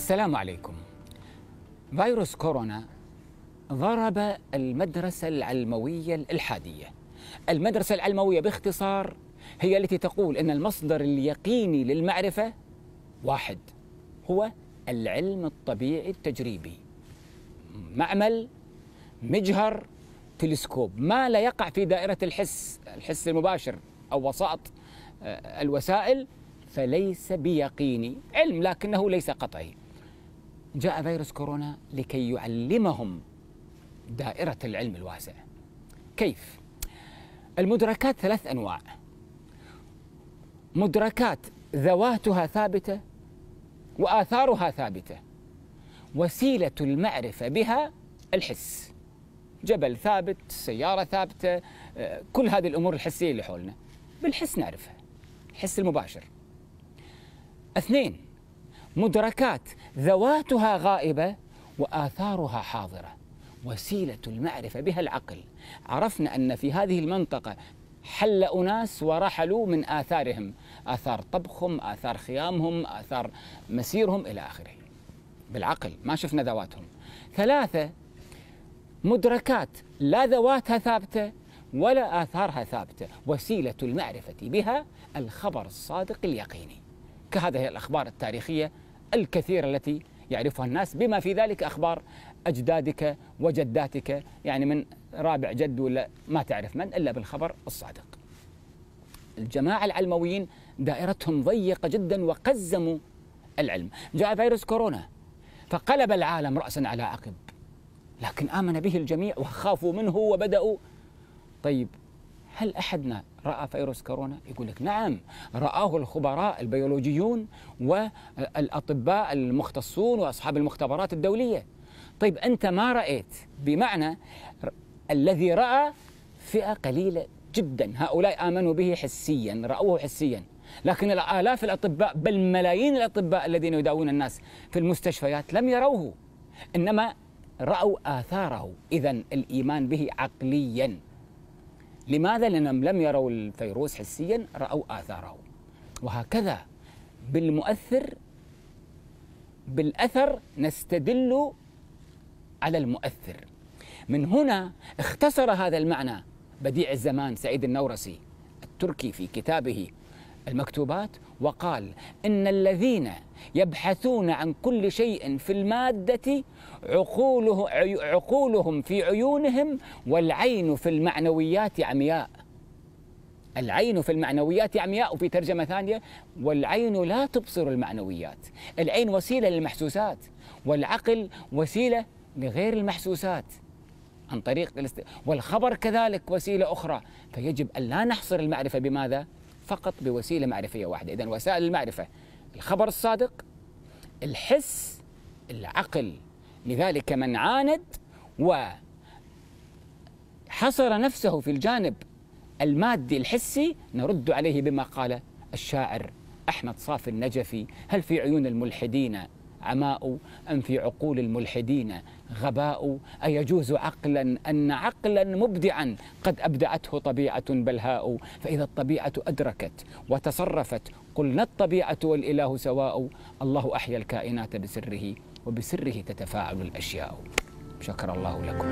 السلام عليكم. فيروس كورونا ضرب المدرسة العلموية الإلحادية. المدرسة العلموية باختصار هي التي تقول أن المصدر اليقيني للمعرفة واحد هو العلم الطبيعي التجريبي. معمل مجهر تلسكوب. ما لا يقع في دائرة الحس الحس المباشر أو وسائط آه، الوسائل فليس بيقيني. علم لكنه ليس قطعي. جاء فيروس كورونا لكي يعلمهم دائرة العلم الواسع. كيف؟ المدركات ثلاث أنواع. مدركات ذواتها ثابتة وآثارها ثابتة. وسيلة المعرفة بها الحس. جبل ثابت سيارة ثابتة آه، كل هذه الأمور الحسية اللي حولنا. بالحس نعرفها. الحس المباشر. اثنين مدركات ذواتها غائبة وآثارها حاضرة. وسيلة المعرفة بها العقل. عرفنا أن في هذه المنطقة حل أناس ورحلوا من آثارهم. آثار طبخهم آثار خيامهم آثار مسيرهم إلى آخره. بالعقل ما شفنا ذواتهم. ثلاثة مدركات. لا ذواتها ثابتة ولا آثارها ثابتة. وسيلة المعرفة بها الخبر الصادق اليقيني. كهذه الأخبار التاريخية الكثيرة التي يعرفها الناس بما في ذلك أخبار أجدادك وجداتك يعني من رابع جد ولا ما تعرف من إلا بالخبر الصادق. الجماعة العلمويين دائرتهم ضيقة جدا وقزموا العلم. جاء فيروس كورونا فقلب العالم رأسا على عقب. لكن آمن به الجميع وخافوا منه وبدأوا. طيب هل أحدنا رأى فيروس كورونا؟ يقول لك نعم رآه الخبراء البيولوجيون والأطباء المختصون وأصحاب المختبرات الدولية. طيب أنت ما رأيت بمعنى الذي رأى فئة قليلة جدا هؤلاء آمنوا به حسيا رأوه حسيا. لكن الآلاف الأطباء بل ملايين الأطباء الذين يداوون الناس في المستشفيات لم يروه إنما رأوا آثاره. إذا الإيمان به عقليا. لماذا؟ لأنهم لم يروا الفيروس حسيا رأوا آثاره وهكذا بالمؤثر بالأثر نستدل على المؤثر من هنا اختصر هذا المعنى بديع الزمان سعيد النورسي التركي في كتابه المكتوبات وقال إن الذين يبحثون عن كل شيء في المادة عقوله عقولهم في عيونهم والعين في المعنويات عمياء العين في المعنويات عمياء وفي ترجمة ثانية والعين لا تبصر المعنويات العين وسيلة للمحسوسات والعقل وسيلة لغير المحسوسات عن طريق. والخبر كذلك وسيلة أخرى فيجب أن لا نحصر المعرفة بماذا؟ فقط بوسيلة معرفية واحدة، اذا وسائل المعرفة الخبر الصادق الحس العقل. لذلك من عاند وحصر نفسه في الجانب المادي الحسي نرد عليه بما قال الشاعر أحمد صافي النجفي هل في عيون الملحدين عماء أم في عقول الملحدين غباء؟ أيجوز عقلا أن عقلا مبدعا؟ قد أبدعته طبيعة بلهاء فإذا الطبيعة أدركت وتصرفت قلنا الطبيعة والإله سواء. الله أحيا الكائنات بسره وبسره تتفاعل الأشياء. شكر الله لكم.